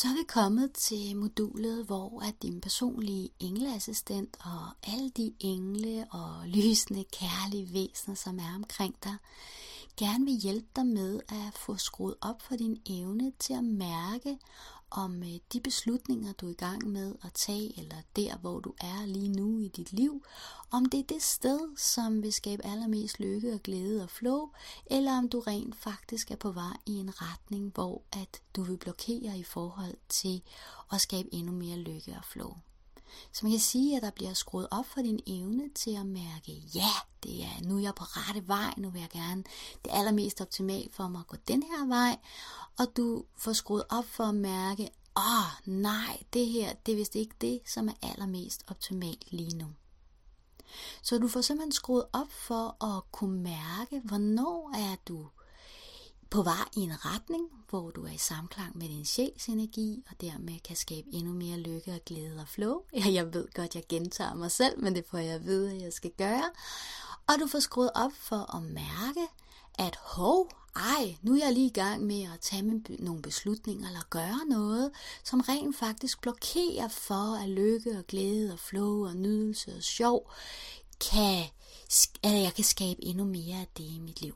Så er vi kommet til modulet, hvor at din personlige engleassistent og alle de engle og lysende, kærlige væsener, som er omkring dig, gerne vil hjælpe dig med at få skruet op for din evne til at mærke, om øh, de beslutninger, du er i gang med at tage, eller der, hvor du er lige nu i dit liv, om det er det sted, som vil skabe allermest lykke og glæde og flow, eller om du rent faktisk er på vej i en retning, hvor at du vil blokere i forhold til at skabe endnu mere lykke og flow. Så man kan sige, at der bliver skruet op for din evne til at mærke, ja, det er, nu er jeg på rette vej, nu vil jeg gerne, det allermest optimalt for mig at gå den her vej, og du får skruet op for at mærke, åh oh, nej, det her, det er vist ikke det, som er allermest optimalt lige nu. Så du får simpelthen skruet op for at kunne mærke, hvornår er du på vej i en retning, hvor du er i samklang med din sjæls energi, og dermed kan skabe endnu mere lykke og glæde og flow. Ja, jeg ved godt, jeg gentager mig selv, men det får jeg at vide, at jeg skal gøre. Og du får skruet op for at mærke, at hov, ej, nu er jeg lige i gang med at tage nogle beslutninger eller gøre noget, som rent faktisk blokerer for, at lykke og glæde og flow og nydelse og sjov kan, at jeg kan skabe endnu mere af det i mit liv.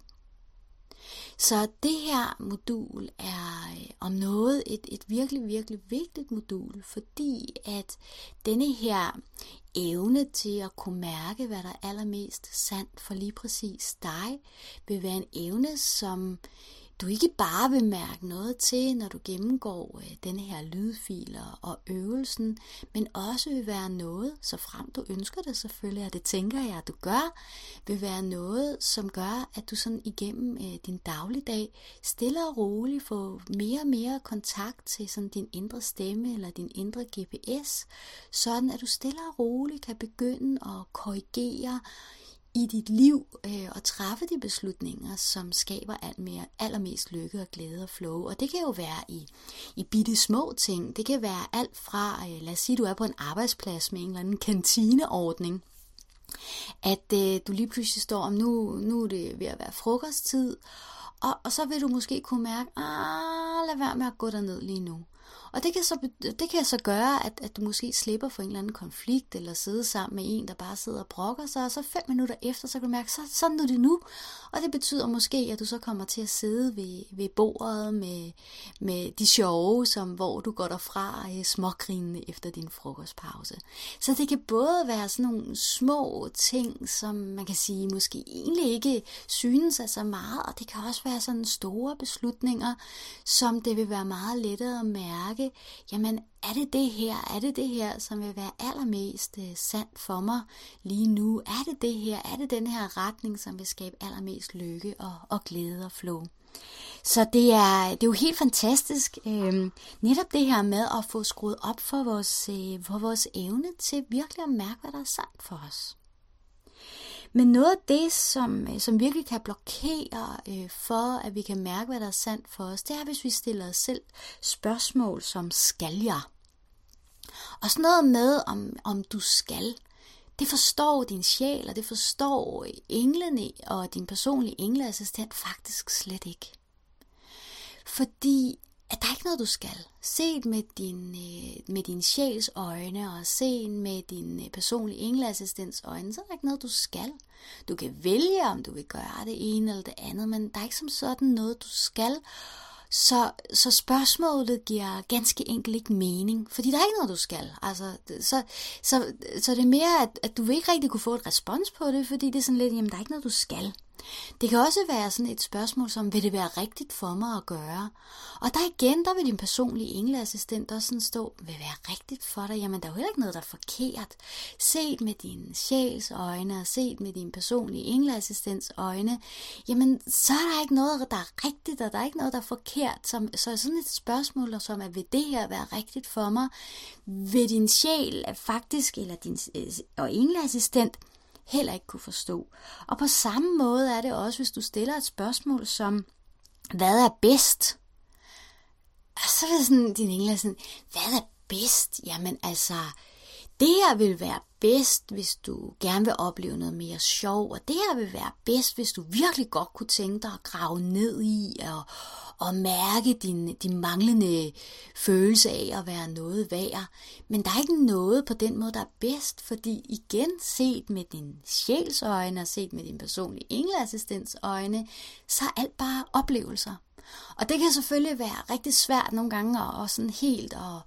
Så det her modul er øh, om noget et, et virkelig, virkelig vigtigt modul, fordi at denne her evne til at kunne mærke, hvad der er allermest sandt for lige præcis dig, vil være en evne, som du ikke bare vil mærke noget til, når du gennemgår øh, denne her lydfiler og øvelsen, men også vil være noget, så frem du ønsker det selvfølgelig, og det tænker jeg, at du gør, vil være noget, som gør, at du sådan igennem øh, din dagligdag stille og roligt får mere og mere kontakt til sådan din indre stemme eller din indre GPS, sådan at du stille og roligt kan begynde at korrigere i dit liv øh, og træffe de beslutninger, som skaber alt mere, allermest lykke og glæde og flow. Og det kan jo være i, i bitte små ting. Det kan være alt fra, øh, lad os sige, du er på en arbejdsplads med en eller anden kantineordning, at øh, du lige pludselig står om, nu, nu er det ved at være frokosttid, og, og så vil du måske kunne mærke, ah, lad være med at gå derned lige nu. Og det kan så, det kan så gøre, at, at du måske slipper for en eller anden konflikt, eller sidde sammen med en, der bare sidder og brokker sig, og så fem minutter efter, så kan du mærke, så sådan er det nu. Og det betyder måske, at du så kommer til at sidde ved, ved bordet med, med de sjove, som, hvor du går derfra øh, smågrinende efter din frokostpause. Så det kan både være sådan nogle små ting, som man kan sige måske egentlig ikke synes er så meget, og det kan også være sådan store beslutninger, som det vil være meget lettere at mærke, tænke, jamen er det det her, er det det her, som vil være allermest øh, sandt for mig lige nu? Er det det her, er det den her retning, som vil skabe allermest lykke og, og glæde og flow? Så det er, det er jo helt fantastisk, øh, netop det her med at få skruet op for vores, øh, for vores evne til virkelig at mærke, hvad der er sandt for os. Men noget af det, som, øh, som virkelig kan blokere øh, for, at vi kan mærke, hvad der er sandt for os, det er, hvis vi stiller os selv spørgsmål som, skal jeg? Og sådan noget med, om, om du skal, det forstår din sjæl, og det forstår englene og din personlige engleassistent faktisk slet ikke. Fordi at der er ikke noget, du skal. Set med din, øh, med din sjæls øjne, og set med din øh, personlige engleassistens øjne, så er der ikke noget, du skal. Du kan vælge, om du vil gøre det ene eller det andet, men der er ikke som sådan noget, du skal. Så, så spørgsmålet giver ganske enkelt ikke mening, fordi der er ikke noget, du skal. Altså, så, så, så det er mere, at, at du vil ikke rigtig kunne få et respons på det, fordi det er sådan lidt, jamen der er ikke noget, du skal. Det kan også være sådan et spørgsmål som, vil det være rigtigt for mig at gøre? Og der igen, der vil din personlige engleassistent også sådan stå, vil det være rigtigt for dig? Jamen, der er jo heller ikke noget, der er forkert. Set med din sjæls øjne, og set med din personlige engleassistents øjne, jamen, så er der ikke noget, der er rigtigt, og der er ikke noget, der er forkert. Som, så sådan et spørgsmål som, at vil det her være rigtigt for mig? Vil din sjæl faktisk, eller din øh, og engleassistent, heller ikke kunne forstå. Og på samme måde er det også, hvis du stiller et spørgsmål som, hvad er bedst? Og så er det sådan, din engel sådan, hvad er bedst? Jamen altså, det her vil være bedst, hvis du gerne vil opleve noget mere sjov, og det her vil være bedst, hvis du virkelig godt kunne tænke dig at grave ned i og, og mærke din, din manglende følelse af at være noget værd. Men der er ikke noget på den måde, der er bedst, fordi igen set med din sjæls øjne og set med din personlige engleassistents øjne, så er alt bare oplevelser. Og det kan selvfølgelig være rigtig svært nogle gange at, og sådan helt at,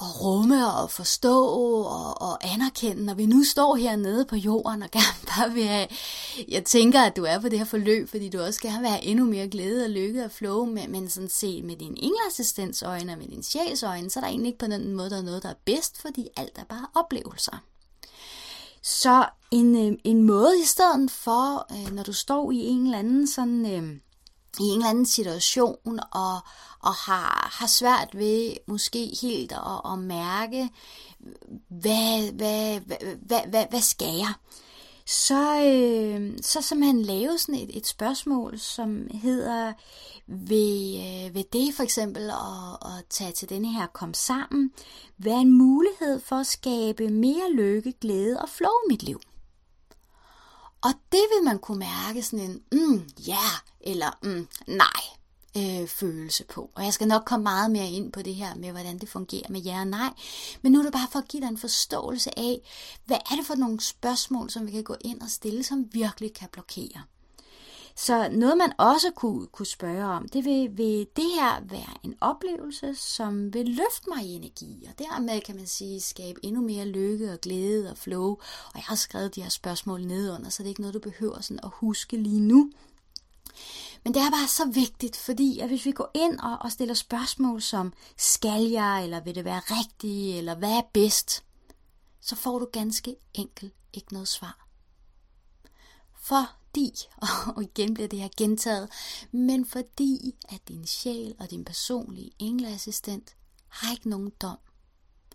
at rumme og forstå og, og anerkende, når vi nu står hernede på jorden og gerne bare vil have, jeg tænker, at du er på det her forløb, fordi du også gerne vil have endnu mere glæde og lykke og flow, men, men sådan set med din engelassistens øjne og med din sjæls øjne, så er der egentlig ikke på den måde, der er noget, der er bedst, fordi alt er bare oplevelser. Så en, øh, en måde i stedet for, øh, når du står i en eller anden sådan... Øh, i en eller anden situation og, og har, har svært ved måske helt at, at mærke, hvad, hvad, hvad, hvad, hvad, hvad skal jeg? Så, øh, så simpelthen lave sådan et, et spørgsmål, som hedder, vil, øh, vil det for eksempel at, at tage til denne her kom sammen, være en mulighed for at skabe mere lykke, glæde og flow i mit liv? Og det vil man kunne mærke sådan en, mm, ja, yeah, eller mm, nej, øh, følelse på. Og jeg skal nok komme meget mere ind på det her med, hvordan det fungerer med ja og nej. Men nu er det bare for at give dig en forståelse af, hvad er det for nogle spørgsmål, som vi kan gå ind og stille, som virkelig kan blokere. Så noget man også kunne, kunne spørge om, det vil, vil det her være en oplevelse, som vil løfte mig i energi, og dermed kan man sige, skabe endnu mere lykke og glæde og flow. Og jeg har skrevet de her spørgsmål nedunder, så det er ikke noget, du behøver sådan at huske lige nu. Men det er bare så vigtigt, fordi at hvis vi går ind og, og stiller spørgsmål som, skal jeg, eller vil det være rigtigt, eller hvad er bedst, så får du ganske enkelt ikke noget svar. For fordi, og igen bliver det her gentaget, men fordi at din sjæl og din personlige engleassistent har ikke nogen dom.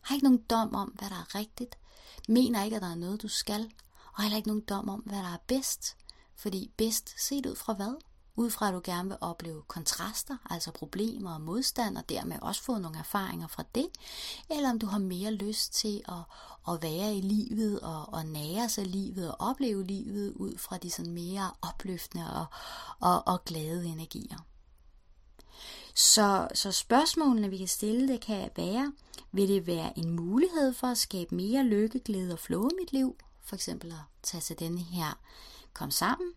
Har ikke nogen dom om, hvad der er rigtigt. Mener ikke, at der er noget, du skal. Og heller ikke nogen dom om, hvad der er bedst. Fordi bedst set ud fra hvad? Ud fra at du gerne vil opleve kontraster, altså problemer og modstand, og dermed også få nogle erfaringer fra det, eller om du har mere lyst til at, at være i livet og, og nære sig livet og opleve livet ud fra de sådan mere opløftende og, og, og glade energier. Så, så spørgsmålene, vi kan stille, det kan være, vil det være en mulighed for at skabe mere lykke, glæde og flow i mit liv? For eksempel at tage til denne her kom sammen.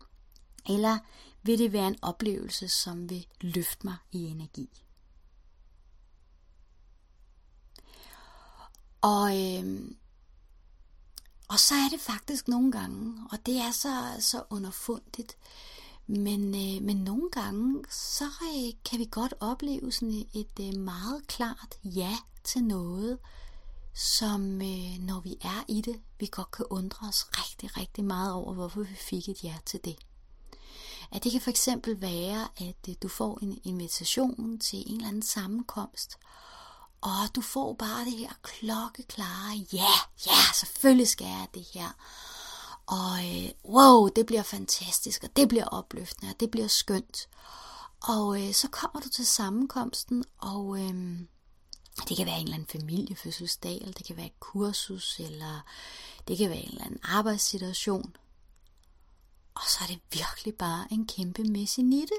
Eller vil det være en oplevelse, som vil løfte mig i energi. Og, øh, og så er det faktisk nogle gange, og det er så, så underfundigt, men, øh, men nogle gange, så øh, kan vi godt opleve sådan et, et øh, meget klart ja til noget, som øh, når vi er i det, vi godt kan undre os rigtig, rigtig meget over, hvorfor vi fik et ja til det. At det kan for eksempel være, at øh, du får en invitation til en eller anden sammenkomst, og du får bare det her klokkeklare, ja, ja, selvfølgelig skal jeg det her. Og øh, wow, det bliver fantastisk, og det bliver opløftende, og det bliver skønt. Og øh, så kommer du til sammenkomsten, og øh, det kan være en eller anden familiefødselsdag, eller det kan være et kursus, eller det kan være en eller anden arbejdssituation. Og så er det virkelig bare en kæmpe messinitte,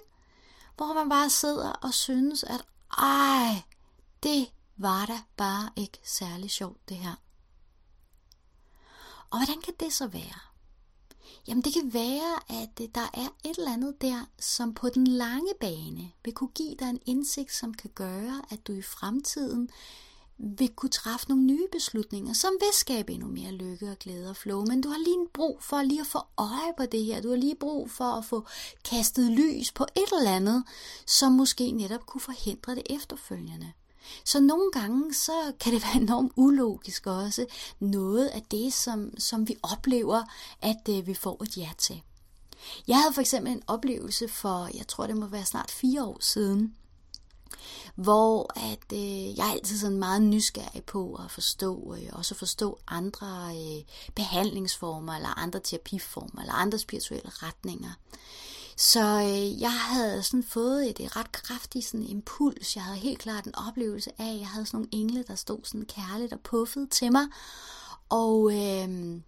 hvor man bare sidder og synes, at ej, det var da bare ikke særlig sjovt det her. Og hvordan kan det så være? Jamen det kan være, at øh, der er et eller andet der, som på den lange bane vil kunne give dig en indsigt, som kan gøre, at du i fremtiden vil kunne træffe nogle nye beslutninger, som vil skabe endnu mere lykke og glæde og flow. Men du har lige brug for lige at få øje på det her. Du har lige brug for at få kastet lys på et eller andet, som måske netop kunne forhindre det efterfølgende. Så nogle gange, så kan det være enormt ulogisk også, noget af det, som, som vi oplever, at øh, vi får et ja til. Jeg havde for eksempel en oplevelse for, jeg tror det må være snart fire år siden, hvor at øh, jeg er altid sådan meget nysgerrig på at forstå, øh, også at forstå andre øh, behandlingsformer, eller andre terapiformer, eller andre spirituelle retninger. Så øh, jeg havde sådan fået et, et ret kraftigt sådan impuls. Jeg havde helt klart en oplevelse af, at jeg havde sådan nogle engle, der stod sådan kærligt og puffede til mig. Og, øh,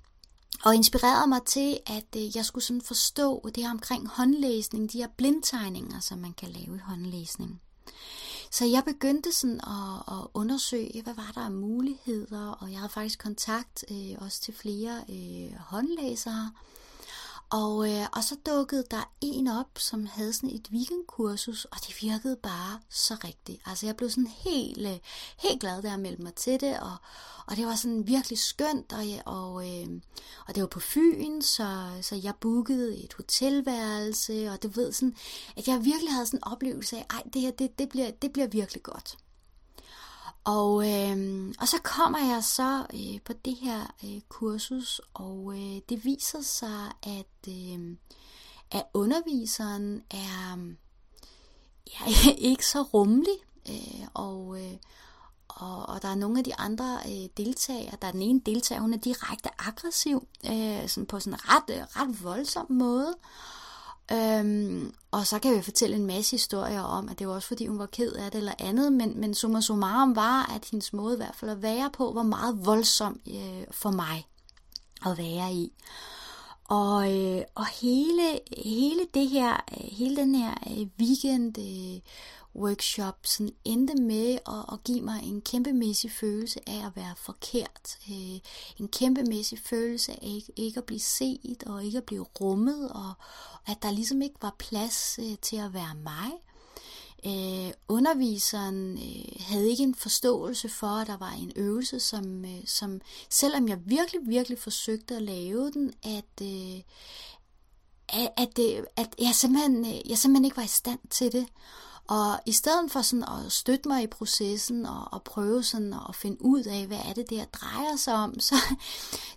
og inspirerede mig til, at øh, jeg skulle sådan forstå det her omkring håndlæsning, de her blindtegninger, som man kan lave i håndlæsning. Så jeg begyndte sådan at, at undersøge, hvad var der af muligheder, og jeg havde faktisk kontakt øh, også til flere øh, håndlæsere. Og, øh, og så dukkede der en op, som havde sådan et weekendkursus, og det virkede bare så rigtigt. Altså jeg blev sådan helt, øh, helt glad, da jeg meldte mig til det, og, og det var sådan virkelig skønt, og, og, øh, og det var på Fyn, så, så jeg bookede et hotelværelse, og du ved sådan, at jeg virkelig havde sådan en oplevelse af, ej, det her, det, det, bliver, det bliver virkelig godt. Og, øh, og så kommer jeg så øh, på det her øh, kursus, og øh, det viser sig, at, øh, at underviseren er ja, ikke så rummelig, øh, og, øh, og, og der er nogle af de andre øh, deltagere, der er den ene deltager, hun er direkte aggressiv, øh, sådan på sådan en ret, øh, ret voldsom måde. Øhm, og så kan vi fortælle en masse historier om, at det var også fordi, hun var ked af det eller andet, men, men summa summarum var, at hendes måde i hvert fald at være på, var meget voldsom øh, for mig at være i. Og, øh, og hele, hele det her, øh, hele den her øh, weekend øh, workshop sådan endte med at, at give mig en kæmpemæssig følelse af at være forkert. Øh, en kæmpemæssig følelse af ikke, ikke at blive set og ikke at blive rummet, og at der ligesom ikke var plads øh, til at være mig. Øh, underviseren øh, havde ikke en forståelse for, at der var en øvelse, som, øh, som selvom jeg virkelig, virkelig forsøgte at lave den, at, øh, at, at, det, at jeg, simpelthen, øh, jeg simpelthen ikke var i stand til det. Og i stedet for sådan at støtte mig i processen og, og prøve sådan at finde ud af, hvad er det, der drejer sig om, så,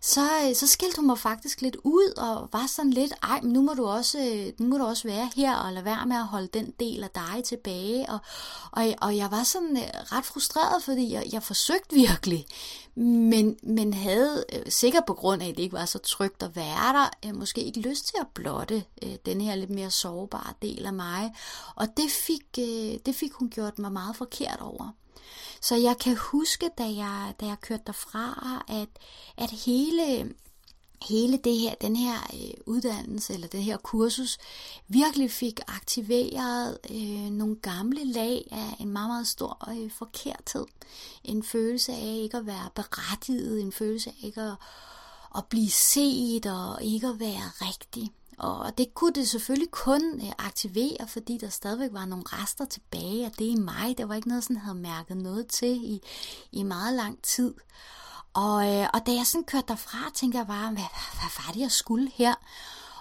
så, så skilte hun mig faktisk lidt ud og var sådan lidt, ej, men nu må du også, nu må du også være her og lade være med at holde den del af dig tilbage. Og, og, og jeg var sådan øh, ret frustreret, fordi jeg, jeg forsøgte virkelig, men, men havde øh, sikkert på grund af, at det ikke var så trygt at være der, øh, måske ikke lyst til at blotte den her lidt mere sårbare del af mig. Og det fik, øh, det fik hun gjort mig meget forkert over. Så jeg kan huske, da jeg, da jeg kørte derfra, at, at hele hele det her, den her øh, uddannelse eller det her kursus virkelig fik aktiveret øh, nogle gamle lag af en meget, meget stor øh, forkerthed. En følelse af ikke at være berettiget, en følelse af ikke at, at blive set og ikke at være rigtig. Og det kunne det selvfølgelig kun øh, aktivere, fordi der stadigvæk var nogle rester tilbage af det i mig. Det var ikke noget, sådan havde mærket noget til i, i meget lang tid. Og, øh, og da jeg sådan kørte derfra, tænkte jeg bare, hvad, hvad var det, jeg skulle her?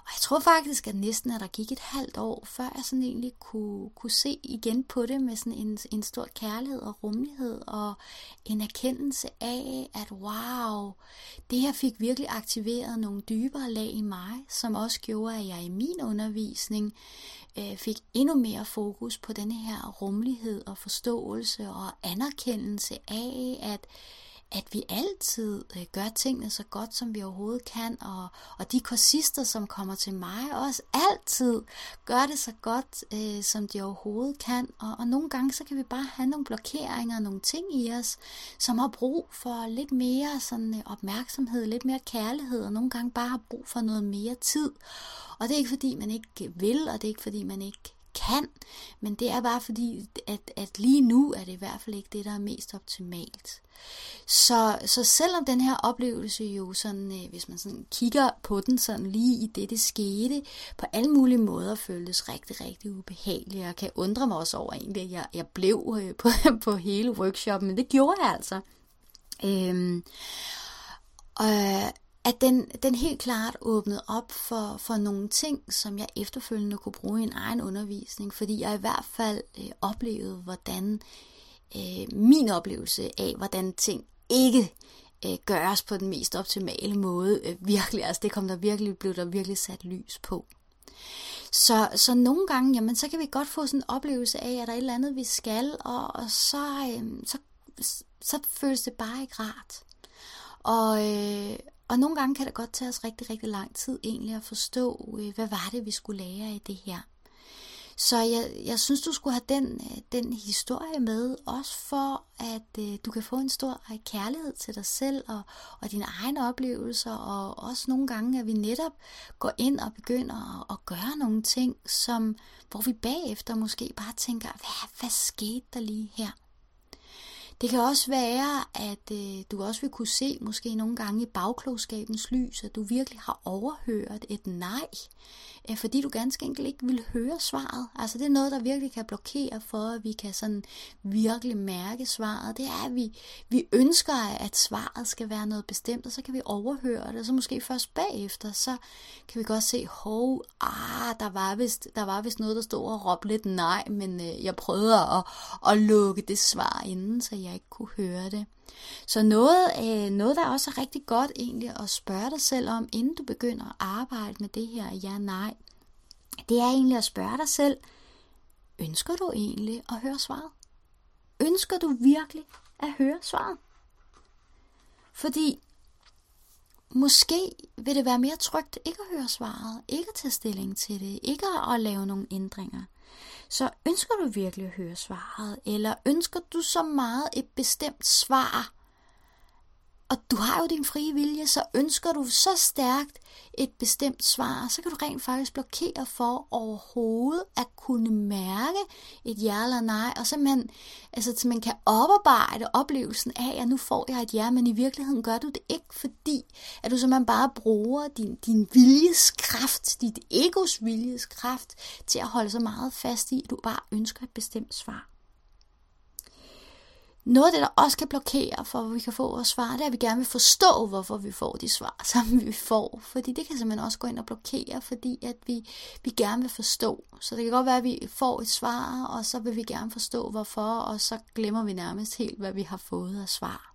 Og jeg tror faktisk, at næsten, at der gik et halvt år, før jeg sådan egentlig kunne, kunne se igen på det med sådan en, en stor kærlighed og rummelighed og en erkendelse af, at wow, det her fik virkelig aktiveret nogle dybere lag i mig, som også gjorde, at jeg i min undervisning øh, fik endnu mere fokus på denne her rummelighed og forståelse og anerkendelse af, at at vi altid øh, gør tingene så godt, som vi overhovedet kan, og, og de kursister, som kommer til mig, også altid gør det så godt, øh, som de overhovedet kan, og, og nogle gange så kan vi bare have nogle blokeringer, nogle ting i os, som har brug for lidt mere sådan, øh, opmærksomhed, lidt mere kærlighed, og nogle gange bare har brug for noget mere tid. Og det er ikke fordi, man ikke vil, og det er ikke fordi, man ikke kan, men det er bare fordi, at, at lige nu er det i hvert fald ikke det, der er mest optimalt. Så, så selvom den her oplevelse jo sådan, øh, hvis man sådan kigger på den sådan lige i det, det skete, på alle mulige måder føltes rigtig, rigtig ubehageligt. Jeg kan undre mig også over egentlig, at jeg, jeg blev øh, på, på hele workshoppen, men det gjorde jeg altså. Øhm, og at den, den helt klart åbnede op for, for nogle ting, som jeg efterfølgende kunne bruge i en egen undervisning, fordi jeg i hvert fald øh, oplevede, hvordan øh, min oplevelse af, hvordan ting ikke øh, gøres på den mest optimale måde, øh, virkelig, altså det kom der virkelig, blev der virkelig sat lys på. Så, så nogle gange, jamen, så kan vi godt få sådan en oplevelse af, at der er et eller andet, vi skal, og, og så, øh, så, så føles det bare ikke rart. Og, øh, og nogle gange kan det godt tage os rigtig, rigtig lang tid egentlig at forstå, øh, hvad var det, vi skulle lære i det her. Så jeg, jeg synes, du skulle have den, øh, den historie med, også for at øh, du kan få en stor kærlighed til dig selv og, og dine egne oplevelser, og også nogle gange, at vi netop går ind og begynder at, at gøre nogle ting, som, hvor vi bagefter måske bare tænker, hvad, hvad skete der lige her? Det kan også være, at øh, du også vil kunne se måske nogle gange i bagklogskabens lys, at du virkelig har overhørt et nej, øh, fordi du ganske enkelt ikke vil høre svaret. Altså det er noget, der virkelig kan blokere for, at vi kan sådan virkelig mærke svaret. Det er, at vi, vi ønsker, at svaret skal være noget bestemt, og så kan vi overhøre det, og så måske først bagefter, så kan vi godt se, hov, ah, der var vist, der var vist noget, der stod og råbte lidt nej, men øh, jeg prøvede at, at lukke det svar inden, så jeg ikke kunne høre det. Så noget, øh, noget, der også er rigtig godt egentlig at spørge dig selv om, inden du begynder at arbejde med det her ja-nej, det er egentlig at spørge dig selv, ønsker du egentlig at høre svaret? Ønsker du virkelig at høre svaret? Fordi måske vil det være mere trygt ikke at høre svaret, ikke at tage stilling til det, ikke at lave nogle ændringer. Så ønsker du virkelig at høre svaret, eller ønsker du så meget et bestemt svar, og du har jo din frie vilje, så ønsker du så stærkt et bestemt svar, så kan du rent faktisk blokere for overhovedet at kunne mærke et ja eller nej, og man altså, så man kan oparbejde oplevelsen af, at nu får jeg et ja, men i virkeligheden gør du det ikke, fordi at du simpelthen bare bruger din, din viljeskraft, dit egos viljeskraft, til at holde så meget fast i, at du bare ønsker et bestemt svar. Noget af det, der også kan blokere for, at vi kan få vores svar, det er, at vi gerne vil forstå, hvorfor vi får de svar, som vi får. Fordi det kan simpelthen også gå ind og blokere, fordi at vi, vi gerne vil forstå. Så det kan godt være, at vi får et svar, og så vil vi gerne forstå, hvorfor, og så glemmer vi nærmest helt, hvad vi har fået af svar.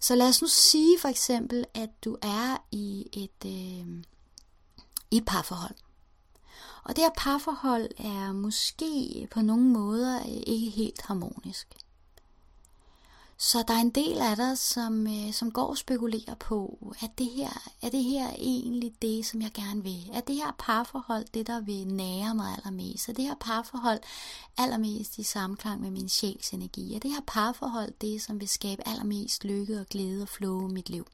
Så lad os nu sige for eksempel, at du er i et, øh, i et parforhold. Og det her parforhold er måske på nogle måder øh, ikke helt harmonisk. Så der er en del af dig, som, øh, som går og spekulerer på, at det her, er det her egentlig det, som jeg gerne vil? Er det her parforhold det, der vil nære mig allermest? Er det her parforhold allermest i samklang med min sjæls energi? Er det her parforhold det, som vil skabe allermest lykke og glæde og flow i mit liv?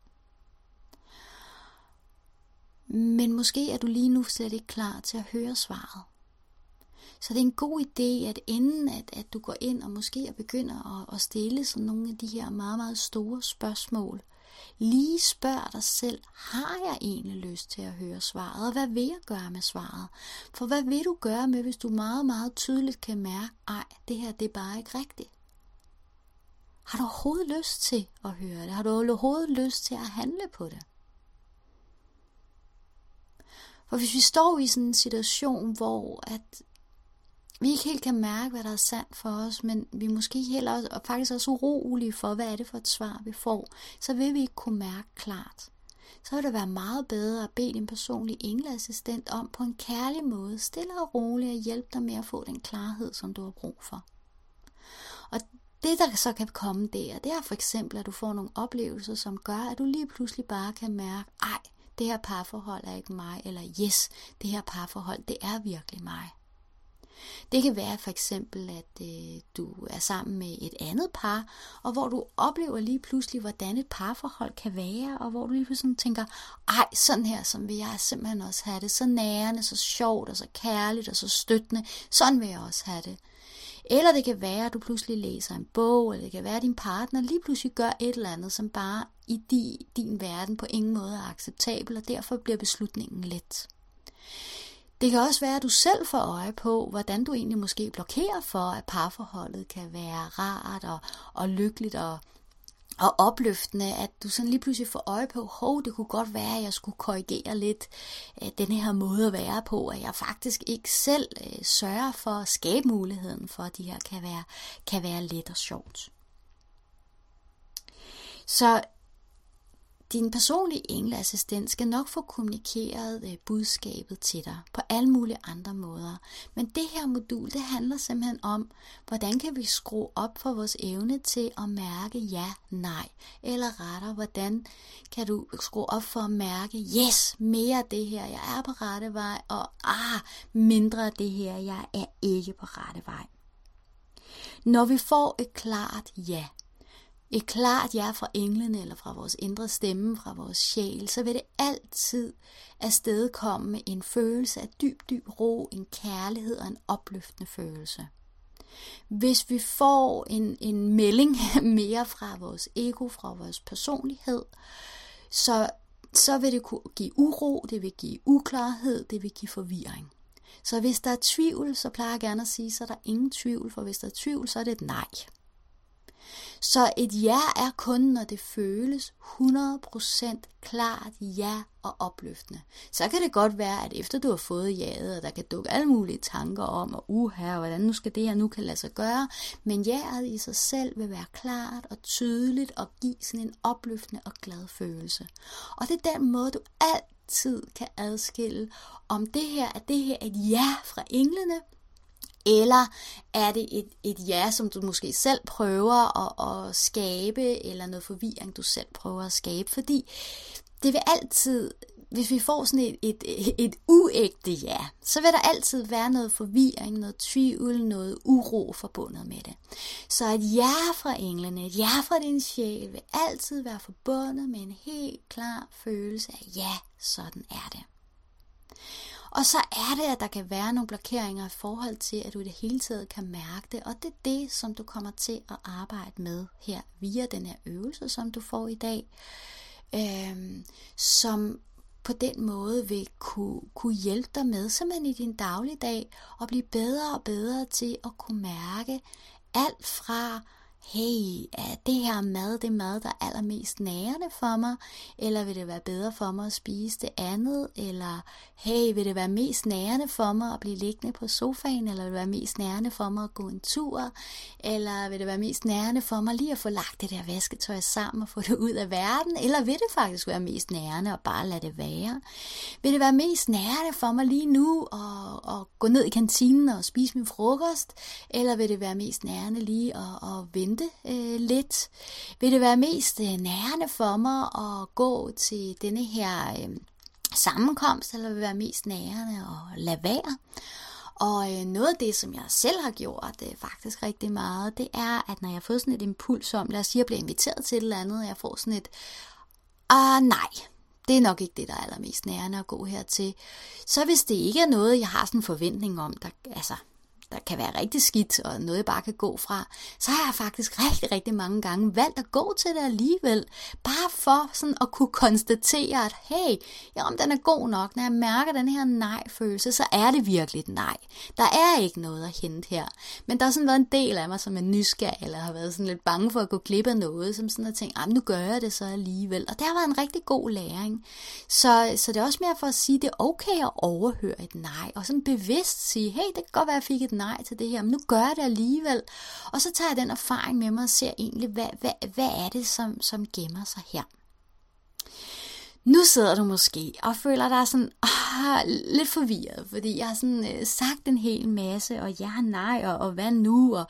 Men måske er du lige nu slet ikke klar til at høre svaret. Så det er en god idé, at inden at, at du går ind og måske begynder at, at stille sådan nogle af de her meget, meget store spørgsmål, lige spørg dig selv, har jeg egentlig lyst til at høre svaret, og hvad vil jeg gøre med svaret? For hvad vil du gøre med, hvis du meget, meget tydeligt kan mærke, ej, det her det er bare ikke rigtigt? Har du overhovedet lyst til at høre det? Har du overhovedet lyst til at handle på det? For hvis vi står i sådan en situation, hvor at vi ikke helt kan mærke, hvad der er sandt for os, men vi måske heller også, og faktisk også urolige for, hvad er det for et svar, vi får, så vil vi ikke kunne mærke klart. Så vil det være meget bedre at bede din personlige engleassistent om på en kærlig måde, stille og roligt at hjælpe dig med at få den klarhed, som du har brug for. Og det, der så kan komme der, det er for eksempel, at du får nogle oplevelser, som gør, at du lige pludselig bare kan mærke, ej, det her parforhold er ikke mig, eller yes, det her parforhold, det er virkelig mig. Det kan være for eksempel, at øh, du er sammen med et andet par, og hvor du oplever lige pludselig, hvordan et parforhold kan være, og hvor du lige pludselig tænker, ej, sådan her som vil jeg simpelthen også have det, så nærende, så sjovt, og så kærligt, og så støttende, sådan vil jeg også have det. Eller det kan være, at du pludselig læser en bog, eller det kan være, at din partner lige pludselig gør et eller andet, som bare i din, din verden på ingen måde er acceptabel, og derfor bliver beslutningen let. Det kan også være, at du selv får øje på, hvordan du egentlig måske blokerer for, at parforholdet kan være rart og, og lykkeligt og, og opløftende, at du sådan lige pludselig får øje på, hov, det kunne godt være, at jeg skulle korrigere lidt øh, den her måde at være på, at jeg faktisk ikke selv øh, sørger for at skabe muligheden for, at de her kan være, kan være let og sjovt. Så din personlige engleassistent skal nok få kommunikeret øh, budskabet til dig på alle mulige andre måder. Men det her modul, det handler simpelthen om, hvordan kan vi skrue op for vores evne til at mærke ja, nej, eller retter, hvordan kan du skrue op for at mærke, yes, mere af det her, jeg er på rette vej, og ah, mindre af det her, jeg er ikke på rette vej. Når vi får et klart ja, et klart ja fra englene eller fra vores indre stemme, fra vores sjæl, så vil det altid afstedkomme med en følelse af dyb, dyb ro, en kærlighed og en opløftende følelse. Hvis vi får en, en melding mere fra vores ego, fra vores personlighed, så, så vil det kunne give uro, det vil give uklarhed, det vil give forvirring. Så hvis der er tvivl, så plejer jeg gerne at sige, så er der ingen tvivl, for hvis der er tvivl, så er det et nej. Så et ja er kun, når det føles 100% klart ja og opløftende. Så kan det godt være, at efter du har fået jaet, og der kan dukke alle mulige tanker om, og uha, hvordan nu skal det her nu kan lade sig gøre, men jaet i sig selv vil være klart og tydeligt og give sådan en opløftende og glad følelse. Og det er den måde, du altid kan adskille, om det her er det her et ja fra englene, eller er det et, et ja, som du måske selv prøver at, at skabe, eller noget forvirring, du selv prøver at skabe? Fordi det vil altid, hvis vi får sådan et, et, et uægte ja, så vil der altid være noget forvirring, noget tvivl, noget uro forbundet med det. Så et ja fra englene, et ja fra din sjæl, vil altid være forbundet med en helt klar følelse af ja, sådan er det. Og så er det, at der kan være nogle blokeringer i forhold til, at du i det hele taget kan mærke det. Og det er det, som du kommer til at arbejde med her via den her øvelse, som du får i dag. Øhm, som på den måde vil kunne, kunne hjælpe dig med, simpelthen i din dagligdag, og blive bedre og bedre til at kunne mærke alt fra hey, er det her mad det mad, der er allermest nærende for mig? Eller vil det være bedre for mig at spise det andet? Eller hey, vil det være mest nærende for mig at blive liggende på sofaen? Eller vil det være mest nærende for mig at gå en tur? Eller vil det være mest nærende for mig lige at få lagt det der vasketøj sammen og få det ud af verden? Eller vil det faktisk være mest nærende at bare lade det være? Vil det være mest nærende for mig lige nu at, at gå ned i kantinen og spise min frokost? Eller vil det være mest nærende lige at, at vende vente øh, lidt? Vil det være mest øh, nærende for mig at gå til denne her øh, sammenkomst, eller vil det være mest nærende at lade være? Og øh, noget af det, som jeg selv har gjort det øh, faktisk rigtig meget, det er, at når jeg får sådan et impuls om, lad os sige, at jeg bliver inviteret til et eller andet, og jeg får sådan et, ah nej, det er nok ikke det, der er allermest nærende at gå hertil. Så hvis det ikke er noget, jeg har sådan en forventning om, der, altså, der kan være rigtig skidt, og noget jeg bare kan gå fra, så har jeg faktisk rigtig, rigtig mange gange valgt at gå til det alligevel. Bare for sådan at kunne konstatere, at hey, ja, om den er god nok, når jeg mærker den her nej-følelse, så er det virkelig et nej. Der er ikke noget at hente her. Men der har sådan været en del af mig, som er nysgerrig, eller har været sådan lidt bange for at gå glip af noget, som sådan at tænke, ah, nu gør jeg det så alligevel. Og det har været en rigtig god læring. Så, så det er også mere for at sige, at det er okay at overhøre et nej, og sådan bevidst sige, hey, det kan godt være, at jeg fik et nej til det her, men nu gør jeg det alligevel. Og så tager jeg den erfaring med mig og ser egentlig, hvad, hvad, hvad er det, som, som gemmer sig her. Nu sidder du måske og føler dig sådan ah, lidt forvirret, fordi jeg har sådan øh, sagt en hel masse, og ja, nej, og, og hvad nu, og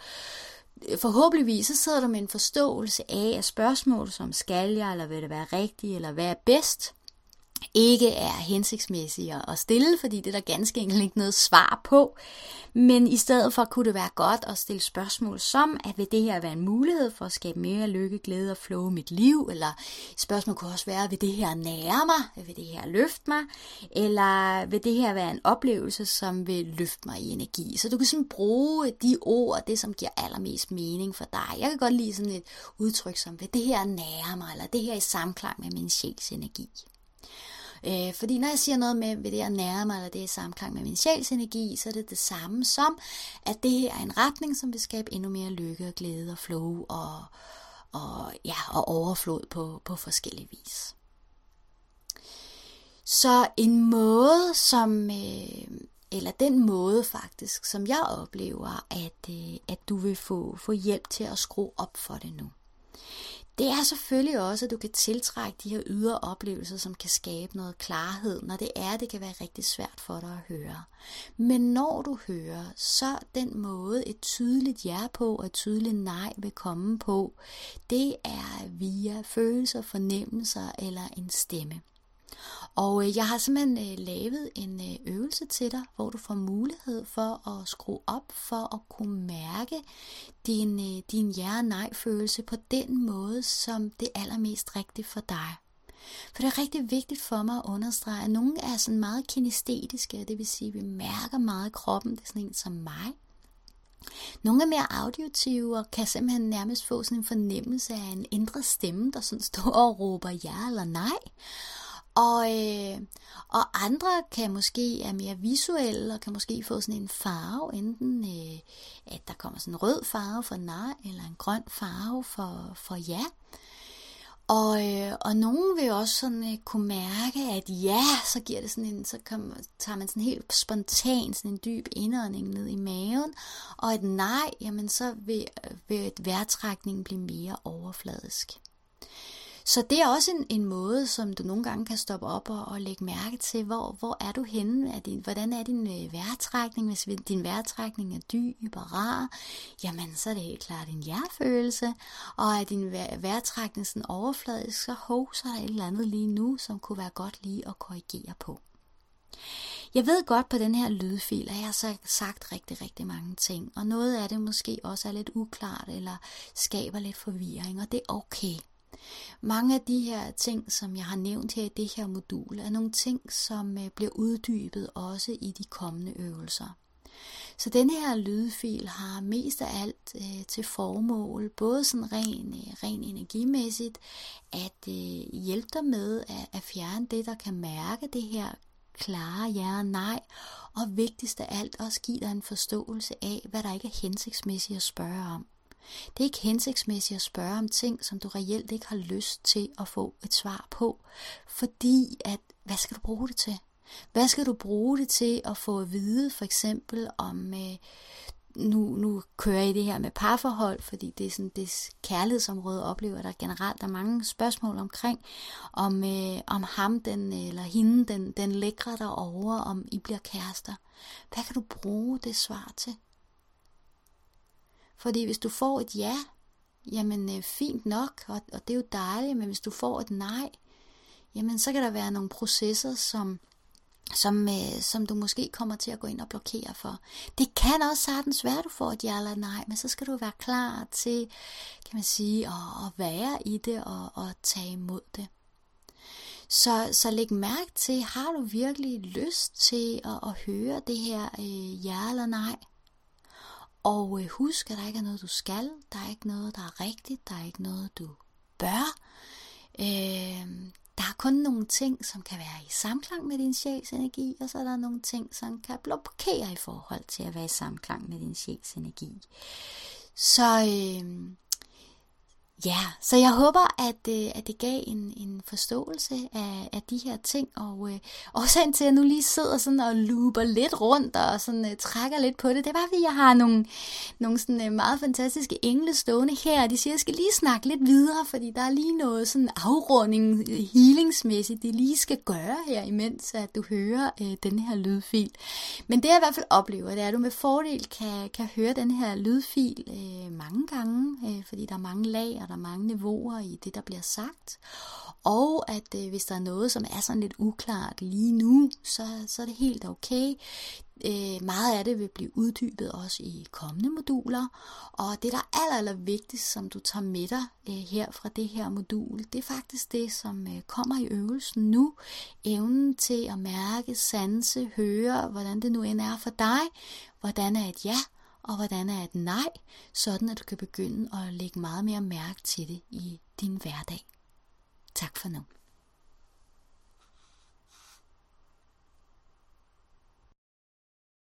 øh, forhåbentligvis så sidder du med en forståelse af, at spørgsmål som skal jeg, eller vil det være rigtigt, eller hvad er bedst, ikke er hensigtsmæssige at stille, fordi det er der ganske enkelt ikke noget svar på. Men i stedet for kunne det være godt at stille spørgsmål som, at vil det her være en mulighed for at skabe mere lykke, glæde og flow i mit liv? Eller spørgsmål kunne også være, vil det her nære mig? Vil det her løfte mig? Eller vil det her være en oplevelse, som vil løfte mig i energi? Så du kan sådan bruge de ord, det som giver allermest mening for dig. Jeg kan godt lide sådan et udtryk som, vil det her nære mig? Eller det her i samklang med min sjæls energi? Øh, fordi når jeg siger noget med, ved det her nære mig, eller det er i samklang med min sjælsenergi, så er det det samme som, at det her er en retning, som vil skabe endnu mere lykke og glæde og flow og, og, ja, og overflod på, på forskellige vis. Så en måde, som, øh, eller den måde faktisk, som jeg oplever, at, øh, at du vil få, få hjælp til at skrue op for det nu, det er selvfølgelig også, at du kan tiltrække de her ydre oplevelser, som kan skabe noget klarhed, når det er, det kan være rigtig svært for dig at høre. Men når du hører, så den måde et tydeligt ja på og et tydeligt nej vil komme på, det er via følelser, fornemmelser eller en stemme. Og øh, jeg har simpelthen øh, lavet en øh, øvelse til dig, hvor du får mulighed for at skrue op for at kunne mærke din, øh, din ja-nej-følelse på den måde, som det allermest rigtigt for dig. For det er rigtig vigtigt for mig at understrege, at nogle er sådan meget kinestetiske, det vil sige, at vi mærker meget i kroppen, det er sådan en som mig. Nogle er mere auditive og kan simpelthen nærmest få sådan en fornemmelse af en indre stemme, der sådan står og råber ja eller nej. Og, øh, og andre kan måske er mere visuelle og kan måske få sådan en farve, enten øh, at der kommer sådan en rød farve for nej, eller en grøn farve for, for ja. Og, øh, og nogen vil også sådan øh, kunne mærke, at ja, så giver det sådan en, så kommer, tager man sådan helt spontan sådan en dyb indånding ned i maven, og et nej, jamen så vil, øh, vil vejrtrækningen blive mere overfladisk. Så det er også en, en måde, som du nogle gange kan stoppe op og, og lægge mærke til, hvor, hvor er du henne? Er din, hvordan er din øh, vejrtrækning? Hvis din vejrtrækning er dyb og rar, jamen så er det helt klart en ja-følelse. Og er din vejrtrækning sådan overfladisk, så hov, så er der et eller andet lige nu, som kunne være godt lige at korrigere på. Jeg ved godt på den her lydfil, at jeg har sagt rigtig, rigtig mange ting, og noget af det måske også er lidt uklart, eller skaber lidt forvirring, og det er okay. Mange af de her ting, som jeg har nævnt her i det her modul, er nogle ting, som øh, bliver uddybet også i de kommende øvelser. Så denne her lydfil har mest af alt øh, til formål, både sådan ren, øh, ren energimæssigt, at øh, hjælpe dig med at, at fjerne det, der kan mærke det her klare ja og nej, og vigtigst af alt også give dig en forståelse af, hvad der ikke er hensigtsmæssigt at spørge om. Det er ikke hensigtsmæssigt at spørge om ting, som du reelt ikke har lyst til at få et svar på, fordi at, hvad skal du bruge det til? Hvad skal du bruge det til at få at vide, for eksempel om, øh, nu, nu kører I det her med parforhold, fordi det er sådan det kærlighedsområde, oplever der generelt der er mange spørgsmål omkring, om, øh, om ham den, eller hende, den, den lækre derovre, om I bliver kærester. Hvad kan du bruge det svar til? Fordi hvis du får et ja, jamen øh, fint nok, og, og det er jo dejligt, men hvis du får et nej, jamen så kan der være nogle processer, som, som, øh, som du måske kommer til at gå ind og blokere for. Det kan også sagtens være, at du får et ja eller nej, men så skal du være klar til, kan man sige, at, at være i det og, og tage imod det. Så, så læg mærke til, har du virkelig lyst til at, at høre det her øh, ja eller nej? Og øh, husk, at der ikke er noget, du skal. Der er ikke noget, der er rigtigt. Der er ikke noget, du bør. Øh, der er kun nogle ting, som kan være i samklang med din sjæls energi, og så er der nogle ting, som kan blokere i forhold til at være i samklang med din sjæls energi. Så øh, Ja, så jeg håber, at, øh, at det gav en, en forståelse af, af de her ting, og øh, årsagen til, at jeg nu lige sidder sådan og looper lidt rundt og sådan øh, trækker lidt på det, det var, fordi jeg har nogle, nogle sådan, øh, meget fantastiske engle stående her, og de siger, at jeg skal lige snakke lidt videre, fordi der er lige noget sådan afrunding øh, healingsmæssigt, det lige skal gøre her, imens at du hører øh, den her lydfil. Men det jeg i hvert fald oplever, det er, at du med fordel kan, kan høre den her lydfil øh, mange gange, øh, fordi der er mange lag, og der er mange niveauer i det, der bliver sagt. Og at øh, hvis der er noget, som er sådan lidt uklart lige nu, så, så er det helt okay. Øh, meget af det vil blive uddybet også i kommende moduler. Og det, der er aller, aller vigtigst, som du tager med dig øh, her fra det her modul, det er faktisk det, som øh, kommer i øvelsen nu. Evnen til at mærke, sanse, høre, hvordan det nu end er for dig. Hvordan er et ja, og hvordan er et nej, sådan at du kan begynde at lægge meget mere mærke til det i din hverdag. Tak for nu.